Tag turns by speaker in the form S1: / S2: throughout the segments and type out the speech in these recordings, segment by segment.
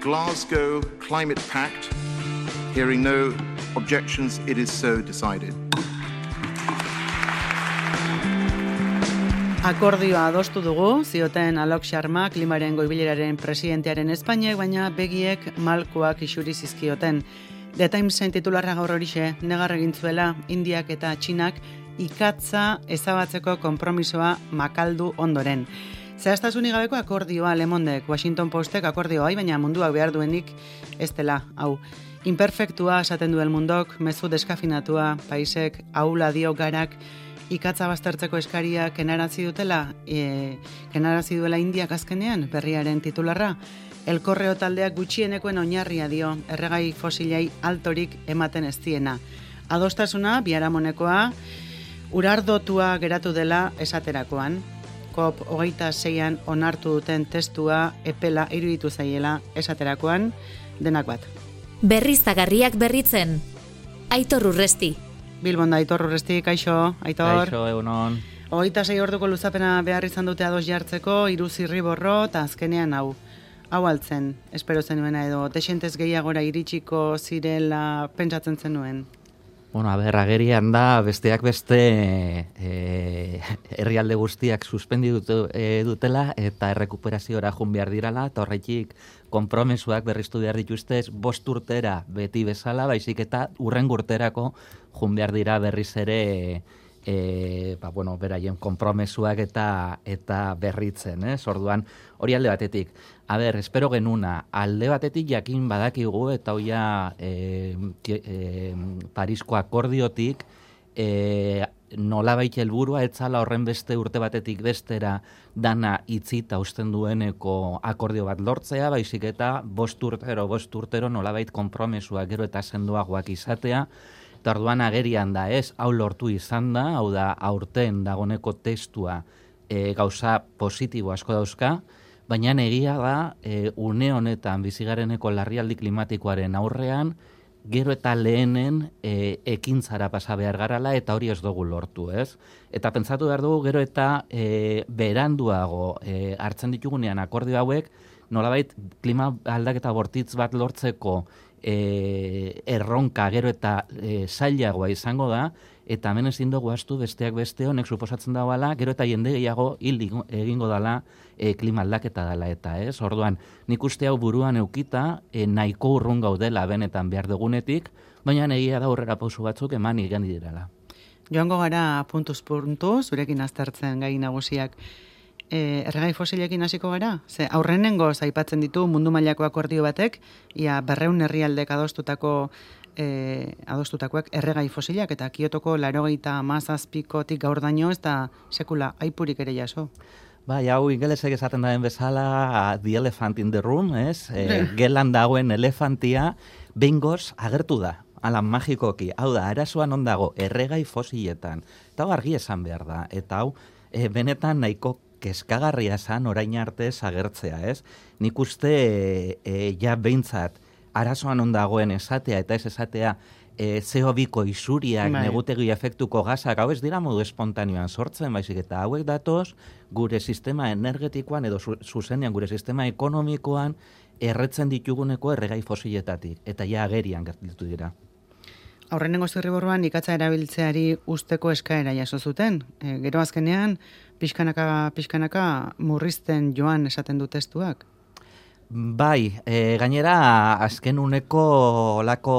S1: Glasgow Climate Pact. Hearing no objections, it is so decided.
S2: Akordioa adostu dugu, zioten Alok Sharma klimaren goibileraren presidentearen Espainiak, baina begiek malkoak isuri zizkioten. The Timesen titularra gaur horixe, negar egin zuela Indiak eta Txinak ikatza ezabatzeko konpromisoa makaldu ondoren. Zehaztasunik gabeko akordioa Lemondek, Washington Postek akordioa bai, baina munduak behar duenik ez dela, hau. Imperfektua esaten duen mundok, mezu deskafinatua, paisek, aula dio garak, ikatza baztertzeko eskaria kenarazi dutela, e, kenarazi duela Indiak azkenean, berriaren titularra, elkorreo taldeak gutxienekoen oinarria dio, erregai fosilei altorik ematen ez diena. Adostasuna, biaramonekoa, urardotua geratu dela esaterakoan, COP hogeita zeian onartu duten testua epela iruditu zaiela esaterakoan, denak bat.
S3: Berriz zagarriak berritzen, Aitor Urresti.
S2: Bilbon da, Aitor Urresti, kaixo, Aitor.
S4: Kaixo, egunon.
S2: Hogeita zei orduko luzapena behar izan dute ados jartzeko, iru zirri borro, eta azkenean hau. Hau altzen, espero zenuena edo, desentez gehiagora iritsiko zirela pentsatzen zenuen.
S4: Bueno, a ber, agerian da, besteak beste e, herrialde guztiak suspendi e, dutela eta errekuperaziora jun behar dirala, eta horretik konpromesuak berriztu behar dituztez bost urtera beti bezala, baizik eta urren urterako jun behar dira berriz ere e, ba, bueno, beraien konpromesuak eta eta berritzen, eh? Orduan, hori alde batetik. A ber, espero genuna, alde batetik jakin badakigu eta hoia e, e, Parisko akordiotik e, nola baita helburua etzala horren beste urte batetik bestera dana itzita usten dueneko akordio bat lortzea, baizik eta bost urtero, bost urtero nola bait konpromesua gero eta sendoagoak izatea, Eta orduan agerian da, ez, hau lortu izan da, hau da, aurten dagoneko testua e, gauza positibo asko dauzka, baina egia da, e, une honetan bizigareneko larrialdi klimatikoaren aurrean, gero eta lehenen e, ekintzara pasa behar garala eta hori ez dugu lortu, ez? Eta pentsatu behar dugu gero eta e, beranduago e, hartzen ditugunean akordio hauek, nolabait klima aldaketa bortitz bat lortzeko e, erronka gero eta e, zailagoa izango da, eta hemen ezin dugu astu besteak beste honek suposatzen dagoela, gero eta jende gehiago hil egingo dela e, klima aldaketa dela eta ez. Orduan, nik uste hau buruan eukita, e, nahiko urrun gaudela benetan behar dugunetik, baina egia da aurrera pausu batzuk eman igen direla.
S2: Joango gara puntuz puntu, zurekin aztertzen gai nagusiak e, erregai fosilekin hasiko gara? Ze aurrenengo zaipatzen ditu mundu mailako akordio batek, ia berreun herrialdek adostutako e, adostutakoak erregai fosilak eta kiotoko larogeita mazazpikotik gaur daño ez da sekula aipurik ere jaso.
S4: Bai, hau ingelesek esaten daen bezala the elephant in the room, ez? E, gelan dagoen elefantia bengoz agertu da. Ala magikoki, hau da, arazoan ondago erregai fosiletan. Eta hau argi esan behar da. Eta hau, e, benetan nahiko keskagarria zan orain arte agertzea, ez? Nik uste e, ja behintzat arazoan ondagoen esatea eta ez esatea e, CO2ko isuriak bai. negutegi efektuko gazak hau ez dira modu espontaneoan sortzen, baizik eta hauek datoz gure sistema energetikoan edo zuzenean gure sistema ekonomikoan erretzen dituguneko erregai fosiletatik eta ja agerian gertitu dira.
S2: Aurrenengo zirriborroan ikatza erabiltzeari usteko eskaera jaso zuten. E, gero azkenean, pixkanaka, pixkanaka murrizten joan esaten du testuak?
S4: Bai, e, gainera azken uneko lako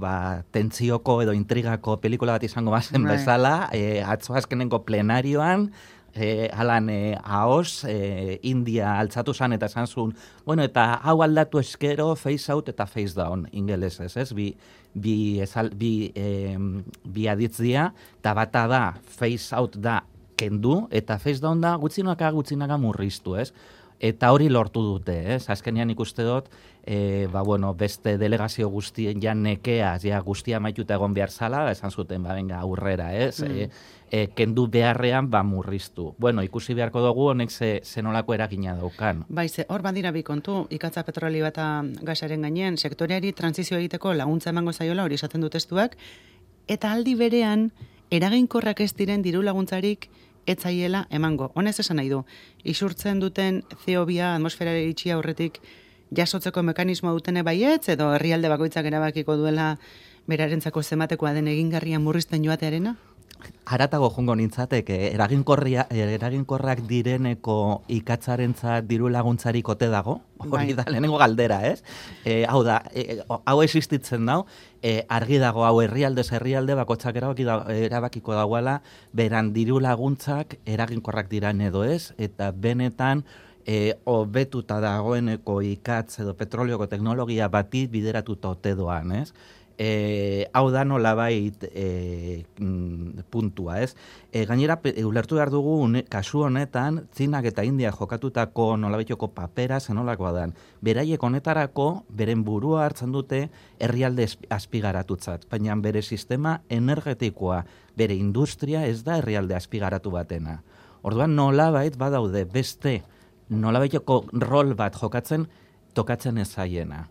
S4: ba, tentzioko edo intrigako pelikula bat izango bazen bai. bezala, e, atzo azkenenko plenarioan, e, alan e, ahoz, e, India altzatu zan eta zan zuen, bueno, eta hau aldatu eskero, face out eta face down, ingeles ez, ez? Bi, bi, ezal, bi, e, bi aditzia, eta bata da, face out da kendu, eta face down da gutxinaka gutxinaka murriztu, ez? Eta hori lortu dute, ez? Azkenean ikuste dut, e, ba, bueno, beste delegazio guztien ja nekea, ja guztia maituta egon behar zala, esan zuten, ba, venga, aurrera, ez? Mm. E, e, kendu beharrean, ba, murriztu. Bueno, ikusi beharko dugu, honek ze, zenolako eragina daukan.
S2: Bai, ze, hor badira bi kontu, ikatza petroli bat gasaren gainean, sektoreari transizio egiteko laguntza emango zaiola, hori esaten du testuak, eta aldi berean, eraginkorrak ez diren diru laguntzarik, etzaiela emango. Honez esan nahi du, isurtzen duten zeobia atmosferare itxia horretik jasotzeko mekanismo dutene baietz, edo herrialde bakoitzak erabakiko duela berarentzako zematekoa den egingarria murrizten joatearena?
S4: Haratago jongo nintzateke, eraginkorria, eraginkorrak direneko ikatzarentzat diru laguntzarik ote dago, hori bai. da, lehenengo galdera, ez? E, hau da, e, hau existitzen dau, e, argi dago hau herrialdez herrialde bakotxak erabaki da, erabakiko dagoela, beran diru laguntzak eraginkorrak diran edo ez, eta benetan, e, obetuta dagoeneko ikatz edo petroleoko teknologia bati bideratuta ote doan, ez? E, hau da nolabait e, puntua, ez? E, gainera, ulertu behar dugu, kasu honetan, Tzinak eta India jokatutako nolabaitoko papera zenolakoa dan. Beraiek honetarako, beren burua hartzen dute herrialde azpigaratutzat, baina bere sistema energetikoa, bere industria ez da herrialde azpigaratu batena. Orduan nolabait badaude beste nolabaitoko rol bat jokatzen tokatzen ez zaiena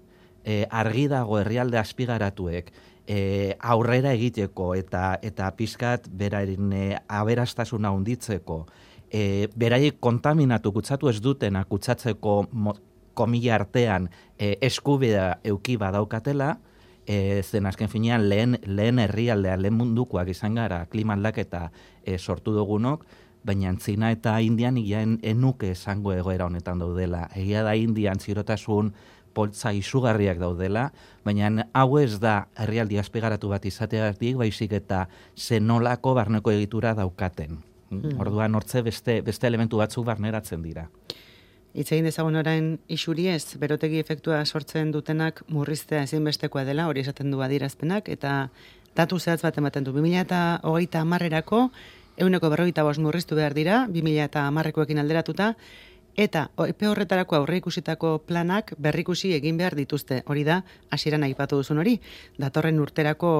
S4: e, argi dago herrialde aspigaratuek e, aurrera egiteko eta eta pizkat beraren e, aberastasuna hunditzeko e, beraiek kontaminatu kutsatu ez dutena kutsatzeko komila artean e, eskubidea euki badaukatela, e, zen azken finean lehen, lehen herrialdea, lehen mundukoak izan gara klima aldaketa e, sortu dugunok, baina Zina eta Indian ian enuke esango egoera honetan daudela. Egia da Indian zirotasun poltza izugarriak daudela, baina hau ez da herrialdi azpegaratu bat izateagatik, baizik eta zenolako barneko egitura daukaten. Hmm. Orduan hortze beste, beste elementu batzu barneratzen dira.
S2: Itz egin dezagun orain isuri ez, berotegi efektua sortzen dutenak murriztea ezinbestekoa dela, hori esaten du adirazpenak, eta datu zehatz bat ematen du. 2000 eta hogeita amarrerako, euneko berroita bos murriztu behar dira, 2000 eta amarrekoekin alderatuta, Eta epe horretarako aurre ikusitako planak berrikusi egin behar dituzte. Hori da, hasieran aipatu duzun hori. Datorren urterako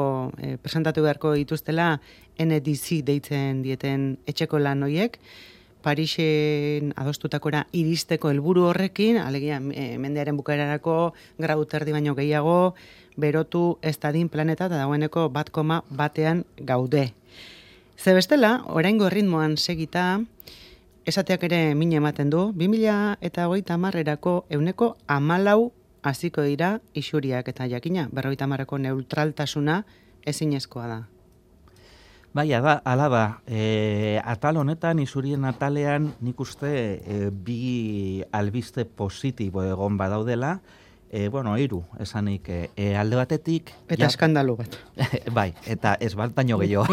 S2: e, presentatu beharko dituztela NDC deitzen dieten etxeko lan hoiek. Parixen adostutakora iristeko helburu horrekin, alegia e, mendearen bukaerarako gradu terdi baino gehiago, berotu ez planeta eta dagoeneko bat koma batean gaude. Zebestela, oraingo ritmoan segita, esateak ere mine ematen du, 2000 eta hogeita marrerako euneko amalau hasiko dira isuriak eta jakina, berroita marreko neutraltasuna ezinezkoa da.
S4: Bai, da, alaba, e, atal honetan, isurien atalean, nik uste e, bi albiste positibo egon badaudela, e, bueno, iru, esanik, e, e, alde batetik...
S2: Eta ja, eskandalu bat.
S4: bai, eta ez bat baino gehiago.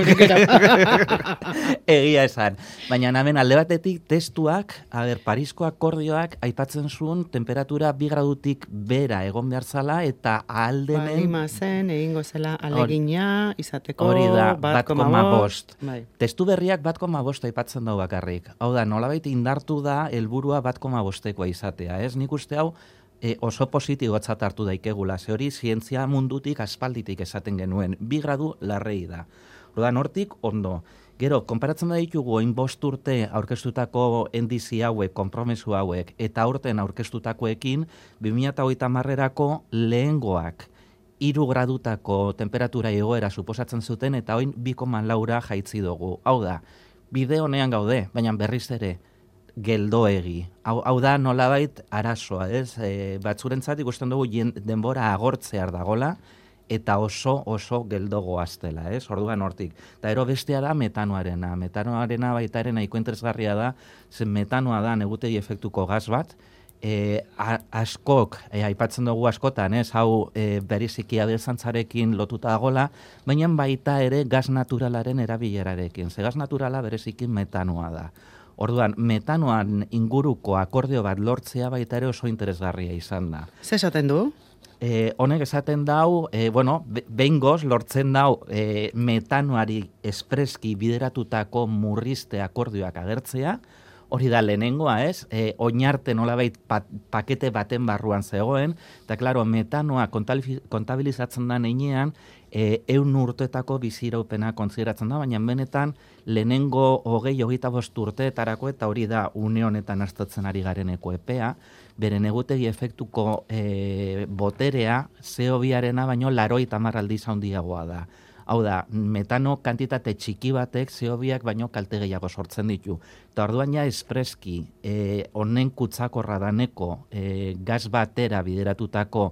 S4: Egia esan. Baina namen alde batetik testuak, a ber, Parisko akordioak aipatzen zuen temperatura bi gradutik bera egon behar zala eta aldenen...
S2: Ba, zen, egingo zela alegina, izateko...
S4: Hori da, bat, koma bost. Bai. Testu berriak bat koma bost aipatzen dau bakarrik. Hau da, nolabait indartu da helburua bat koma bostekoa izatea, ez? Nik uste hau, e, oso positibotzat hartu daikegula, ze hori zientzia mundutik aspalditik esaten genuen, bi gradu larrei da. Rodan hortik, ondo. Gero, konparatzen da ditugu, oin bost urte aurkeztutako endizi hauek, kompromesu hauek, eta aurten aurkeztutakoekin, 2008 marrerako lehengoak, iru gradutako temperatura egoera suposatzen zuten, eta oin bikoman laura jaitzi dugu. Hau da, bide honean gaude, baina berriz ere, geldoegi. Hau, hau da nolabait arazoa, ez? E, batzurentzat ikusten dugu denbora agortzear dagola eta oso oso geldogo aztela, ez? Orduan hortik. Ta ero bestea da metanoarena. Metanoarena baitaren nahiko interesgarria da, zen metanoa da negutegi efektuko gas bat, e, askok, e, aipatzen dugu askotan, ez, hau e, beriziki abelzantzarekin lotuta dagola, baina baita ere gas naturalaren erabilerarekin. Ze gas naturala bereziki metanoa da. Orduan, metanoan inguruko akordio bat lortzea baita ere oso interesgarria izan da.
S2: Ze esaten du?
S4: E, honek esaten dau, e, bueno, behin goz, lortzen dau e, metanoari espreski bideratutako murrizte akordioak agertzea, hori da lehenengoa, ez? E, oinarte nolabait pakete baten barruan zegoen, eta klaro, metanoa kontabilizatzen da neinean, e, eun urtetako biziraupena kontziratzen da, baina benetan lehenengo hogei hogeita bost urteetarako eta hori da une honetan astatzen ari gareneko epea, beren egutegi efektuko e, boterea, zeo biarena, baino laroi tamarraldi zaundiagoa da. Hau da, metano kantitate txiki batek zeobiak baino kalte gehiago sortzen ditu. Eta orduan ja espreski, e, honen kutsakorra daneko e, gaz batera bideratutako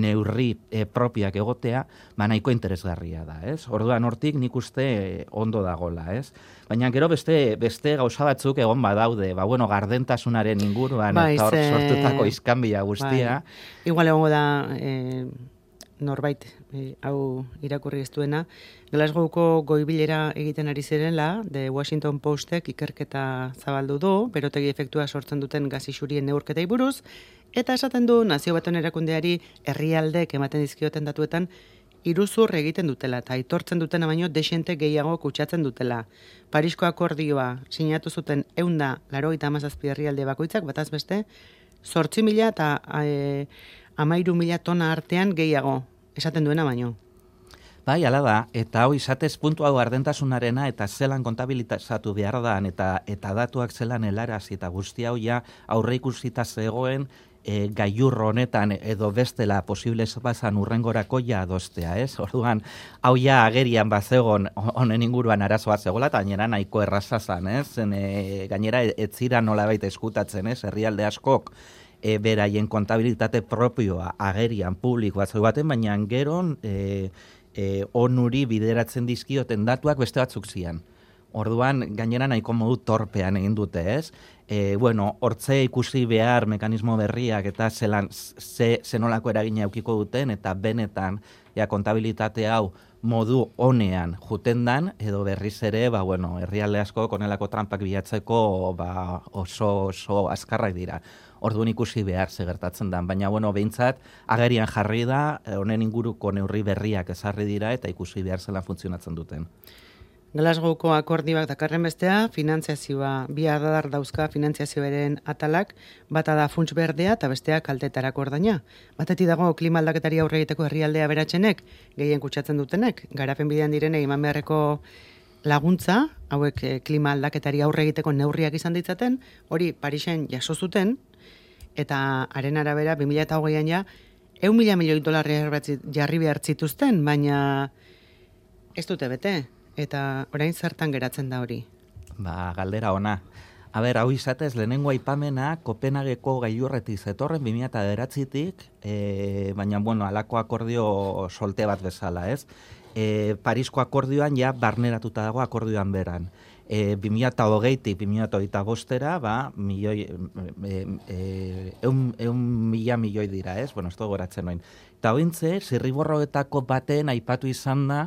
S4: neurri e, propiak egotea, ba nahiko interesgarria da, ez? Orduan hortik nik uste e, ondo dagola, ez? Baina gero beste beste gauza batzuk egon badaude, ba bueno, gardentasunaren inguruan
S2: Bai,
S4: eta hor sortutako iskanbila guztia.
S2: Bai. Igual egongo da eh, norbait eh, hau irakurri ez duena. Glasgowko goibilera egiten ari zirela, The Washington Postek ikerketa zabaldu du, berotegi efektua sortzen duten gazixurien neurketei buruz, eta esaten du nazio batuen erakundeari herrialdeek ematen dizkioten datuetan iruzur egiten dutela eta aitortzen dutena baino desente gehiago kutsatzen dutela. Parisko akordioa sinatu zuten eunda laro eta amazazpi herrialde bakoitzak, bataz beste, sortzi mila eta e, amairu mila tona artean gehiago, esaten duena baino.
S4: Bai, ala da, eta hau izatez puntu hau ardentasunarena eta zelan kontabilizatu behar da, eta, eta datuak zelan helaraz eta guzti hau ja aurre ikusita zegoen e, gaiur honetan edo bestela posible bazan urrengorako ja adostea, ez? Orduan, hau ja agerian bazegon honen inguruan arazoa zegoela, eta gainera nahiko erraza zan, ez? Zen, e, gainera ez zira nolabait eskutatzen, ez? Herrialde askok e, beraien kontabilitate propioa agerian publikoa zeu baten, baina geron e, e, onuri bideratzen dizkioten datuak beste batzuk zian. Orduan, gainera nahiko modu torpean egin dute, ez? E, bueno, hortze ikusi behar mekanismo berriak eta zelan, ze, zenolako eragina eukiko duten eta benetan ja, kontabilitate hau modu honean juten dan, edo berriz ere, ba, bueno, herrialde asko konelako trampak bilatzeko ba, oso, oso azkarrak dira. Orduan ikusi behar ze gertatzen dan, baina bueno, behintzat agerian jarri da, eh, honen inguruko neurri berriak ezarri dira eta ikusi behar zelan funtzionatzen duten.
S2: Glasgowko akordioak dakarren bestea, finantziazioa, bi adar dauzka finantziazioaren atalak, bata da funts berdea eta bestea kaltetarako ordaina. Batetik dago klima aldaketari aurre egiteko herrialdea beratzenek, gehien kutsatzen dutenek, garapen bidean direne iman beharreko laguntza, hauek eh, klima aldaketari aurre egiteko neurriak izan ditzaten, hori Parisen jaso zuten, eta haren arabera 2008an ja, eun mila milioi dolarri jarri behar zituzten, baina ez dute bete, eta orain zertan geratzen da hori.
S4: Ba, galdera ona. A ber, hau izatez, lehenengo aipamena Kopenhageko gailurretik zetorren 2009tik, e, baina, bueno, alako akordio solte bat bezala, ez? E, Parisko akordioan ja barneratuta dago akordioan beran. E, 2008tik 2008 bostera, ba, milioi, e, e, eun, eun mila milioi dira, ez? Bueno, ez dugu goratzen noin. Eta hointze, zirriborroetako baten aipatu izan da,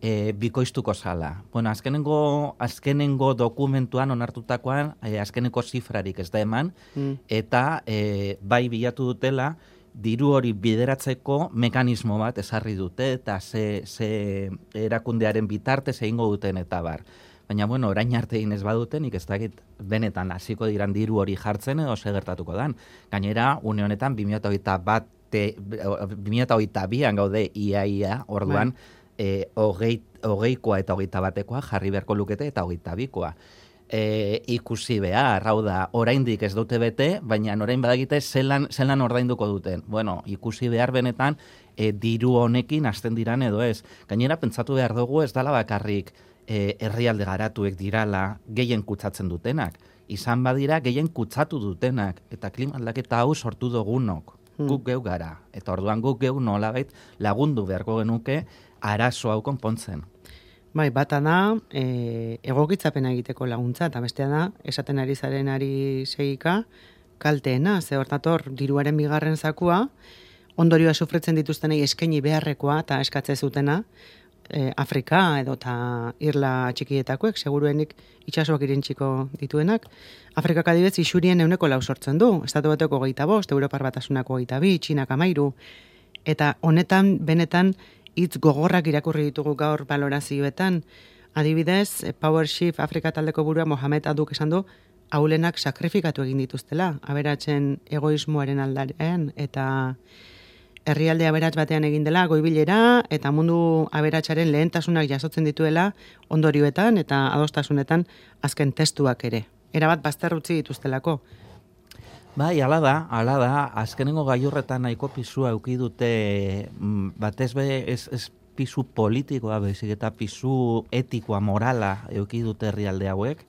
S4: e, bikoiztuko zala. Bueno, azkenengo, azkenengo dokumentuan onartutakoan, e, azkeneko zifrarik ez da eman,
S2: Mm.
S4: eta e, bai bilatu dutela, diru hori bideratzeko mekanismo bat ezarri dute, eta ze, ze erakundearen bitartez egingo duten eta bar. Baina, bueno, orain arte egin ez baduten, nik ez dakit benetan hasiko diran diru hori jartzen edo ze gertatuko dan. Gainera, une honetan, 2008 bat, 2008an gaude iaia, orduan, e, hogei, hogeikoa eta hogeita batekoa jarri beharko lukete eta hogeita bikoa. E, ikusi behar, hau da, oraindik ez dute bete, baina orain badagite zelan, zelan ordainduko duten. Bueno, ikusi behar benetan, e, diru honekin hasten diran edo ez. Gainera, pentsatu behar dugu ez dala bakarrik e, herrialde garatuek dirala gehien kutsatzen dutenak. Izan badira gehien kutsatu dutenak, eta klima aldaketa hau sortu dugunok,
S2: Hmm.
S4: guk geu gara. Eta orduan guk geu nolabait lagundu beharko genuke arazo hau konpontzen.
S2: Bai, bata da, e, egokitzapena egiteko laguntza, eta bestea da, esaten ari zaren ari segika, kalteena, ze hortator, diruaren bigarren zakua, ondorioa sufritzen dituztenei eskaini beharrekoa eta eskatze zutena, e, Afrika edo eta irla txikietakoek, seguruenik itxasoak irentxiko dituenak. Afrikak adibez isurien euneko lau sortzen du, estatu bateko geita bost, Europar batasunako geita bi, Txinak amairu, eta honetan benetan hitz gogorrak irakurri ditugu gaur balorazioetan. Adibidez, eh, Power Shift Afrika taldeko burua Mohamed Aduk esan du, haulenak sakrifikatu egin dituztela, aberatzen egoismoaren aldarean, eta herrialde aberats batean egin dela goibilera eta mundu aberatsaren lehentasunak jasotzen dituela ondorioetan eta adostasunetan azken testuak ere. Erabat bazterrutzi dituztelako.
S4: Bai, ala da, ala da, azkenengo gailurretan nahiko pisua euki dute mm, batez be ez, ez pisu politikoa, bezik eta pisu etikoa, morala euki dute herrialde hauek,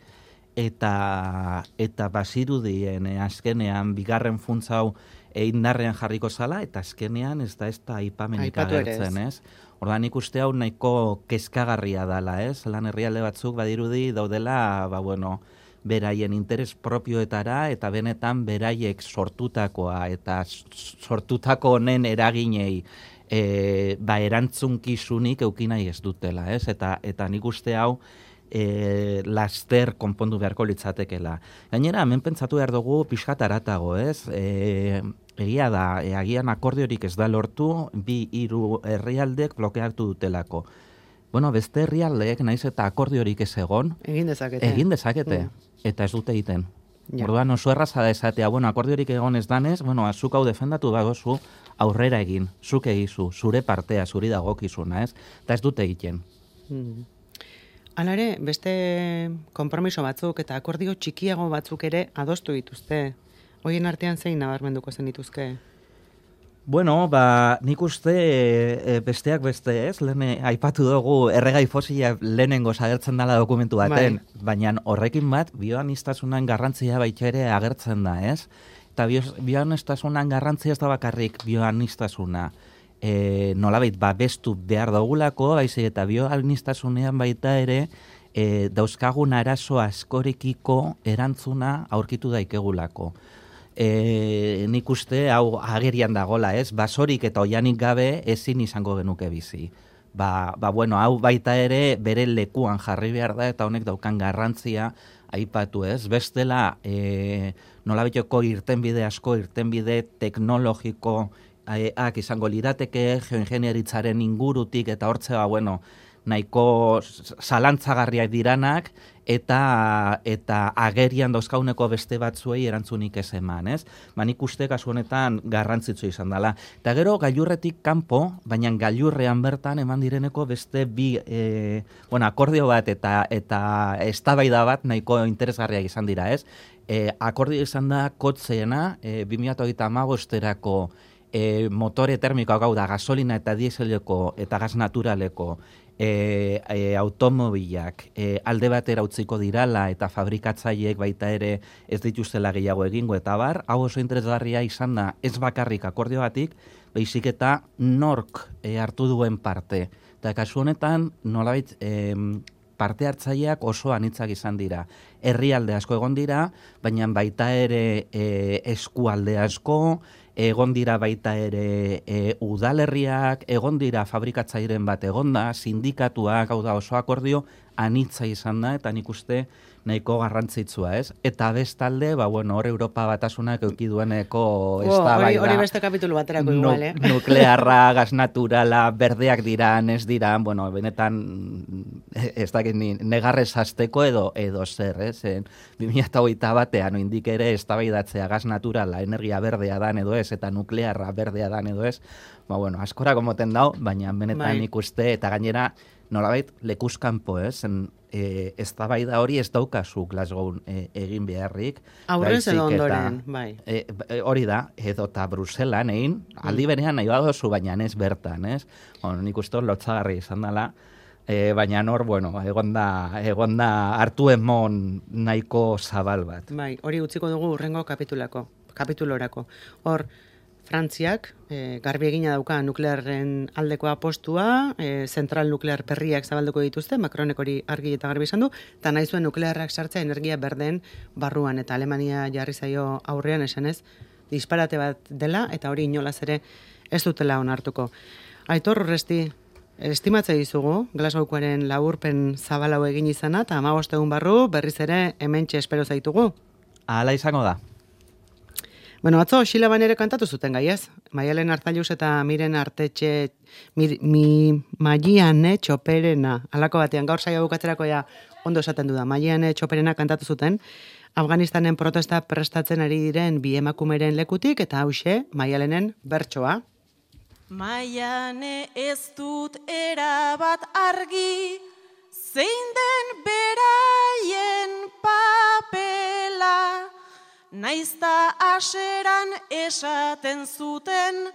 S4: eta eta basirudien eh, azkenean bigarren funtza hau e, indarrean jarriko zala, eta azkenean ez da ez da aipamenik agertzen, ez? Ordan ikuste hau nahiko kezkagarria dala, ez? Lan herrialde batzuk badirudi daudela, ba bueno, beraien interes propioetara eta benetan beraiek sortutakoa eta sortutako honen eraginei e, ba erantzunkizunik eukinai ez dutela, ez? Eta eta nik uste hau e, laster konpondu beharko litzatekela. Gainera, hemen pentsatu behar dugu pixkat aratago, ez? E, egia da, e, agian akordiorik ez da lortu, bi hiru herrialdek blokeatu dutelako. Bueno, beste herrialdeek naiz eta akordiorik ez egon.
S2: Egin dezakete.
S4: Egin dezakete. Mm. Eta ez dute egiten. Ja. Orduan oso erraza da esatea, bueno, akordiorik egon ez danez, bueno, azuk hau defendatu bagozu, aurrera egin, zuk egizu, zure partea, zuri dagokizuna, ez? Eta ez dute egiten. Mm.
S2: Alare, beste konpromiso batzuk eta akordio txikiago batzuk ere adostu dituzte. Hoien artean zein nabarmenduko zen dituzke?
S4: Bueno, ba, nik uste e, besteak beste ez, lehen aipatu dugu erregai fosila lehenengo agertzen dela dokumentu baten, bai. baina horrekin bat bioan iztasunan garrantzia baita ere agertzen da, ez? Eta bioan garrantzia ez da bakarrik bioan iztasuna e, nolabait ba bestu behar dugulako, baizik eta bioalnistasunean baita ere e, dauzkagun arazo askorekiko erantzuna aurkitu daikegulako. E, nik uste hau agerian dagola, ez? Basorik eta oianik gabe ezin izango genuke bizi. Ba, ba bueno, hau baita ere bere lekuan jarri behar da eta honek daukan garrantzia aipatu, ez? Bestela, e, nolabiteko irtenbide asko, irtenbide teknologiko, ak izango lirateke geoingenieritzaren ingurutik eta hortze ba, bueno, nahiko zalantzagarriak diranak eta eta agerian dauzkauneko beste batzuei erantzunik ez eman, ez? Ba, nik uste kasu honetan garrantzitsu izan dela. Eta gero gailurretik kanpo, baina gailurrean bertan eman direneko beste bi e, bueno, akordio bat eta eta eztabaida bat nahiko interesgarriak izan dira, ez? E, akordio izan da kotzeena e, 2008 erako e, motore termikoak hau da gasolina eta dieseleko eta gas naturaleko e, e, automobilak e, alde batera utziko dirala eta fabrikatzaileek baita ere ez dituztela gehiago egingo eta bar, hau oso interesgarria izan da ez bakarrik akordio batik, baizik eta nork e, hartu duen parte. Eta kasu honetan, nolabait, e, parte hartzaileak oso anitzak izan dira. Herrialde asko egon dira, baina baita ere e, eskualde asko, egon dira baita ere e, udalerriak, egon dira fabrikatzairen bat egonda, sindikatuak, hau da oso akordio, anitza izan da, eta nik uste nahiko garrantzitsua, ez? Eta bestalde, ba, bueno, hor Europa batasunak euki dueneko ez da,
S2: hori, hori beste kapitulu baterako igual, eh?
S4: Nuklearra, gas naturala, berdeak dira, ez dira, bueno, benetan, ez da, negarrez azteko edo, edo zer, ez? En, 2008 batean, indik ere, ez da gas naturala, energia berdea dan edo ez, eta nuklearra berdea dan edo ez, ba, bueno, askora gomoten dau, baina benetan bai. ikuste, eta gainera, nolabait, lekuzkanpo, ez? En, e, ez da bai da hori ez daukazu Glasgow e, egin beharrik.
S2: Aurren zen ondoren, bai.
S4: E, e, hori da, edo eta Bruselan egin, aldi mm. berean nahi badozu, baina ez bertan, ez? Bueno, nik uste lotzagarri izan dela, e, baina nor, bueno, egonda, egonda hartu emon nahiko zabal bat.
S2: Bai, hori utziko dugu urrengo kapitulako, kapitulorako. Hor, Frantziak e, garbi egina dauka nuklearren aldeko apostua, e, zentral nuklear berriak zabalduko dituzte, Macronek hori argi eta garbi esan du, eta nahi zuen nuklearrak sartzea energia berden barruan, eta Alemania jarri zaio aurrean esan ez, disparate bat dela, eta hori inolaz ere ez dutela onartuko. Aitor, resti, estimatze dizugu, Glasgowkoaren laburpen zabalau egin izana, eta amagostegun barru berriz ere hementxe espero zaitugu.
S4: Hala izango da.
S2: Bueno, atzo, xila ere kantatu zuten gai ez? Maialen hartailuz eta miren artetxe, mi, mi magiane txoperena, alako batean, gaur saia bukatzerako ja ondo esaten du da, magiane txoperena kantatu zuten, Afganistanen protesta prestatzen ari diren bi emakumeren lekutik, eta hause, maialenen bertsoa.
S5: Maiane ez dut erabat argi, zein den beraien papela, Naizta aseran esaten zuten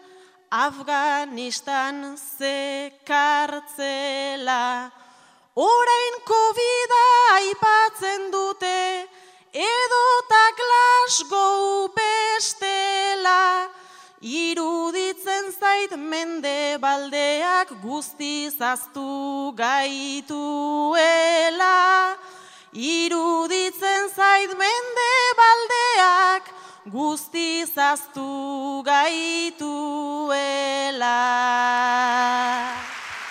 S5: Afganistan zekartzela. Orain covid aipatzen dute, edo ta Glasgow bestela. Iruditzen zait mende baldeak guztiz aztu gaituela. Iruditzen zait mende baldeak guztiz aztu gaituela.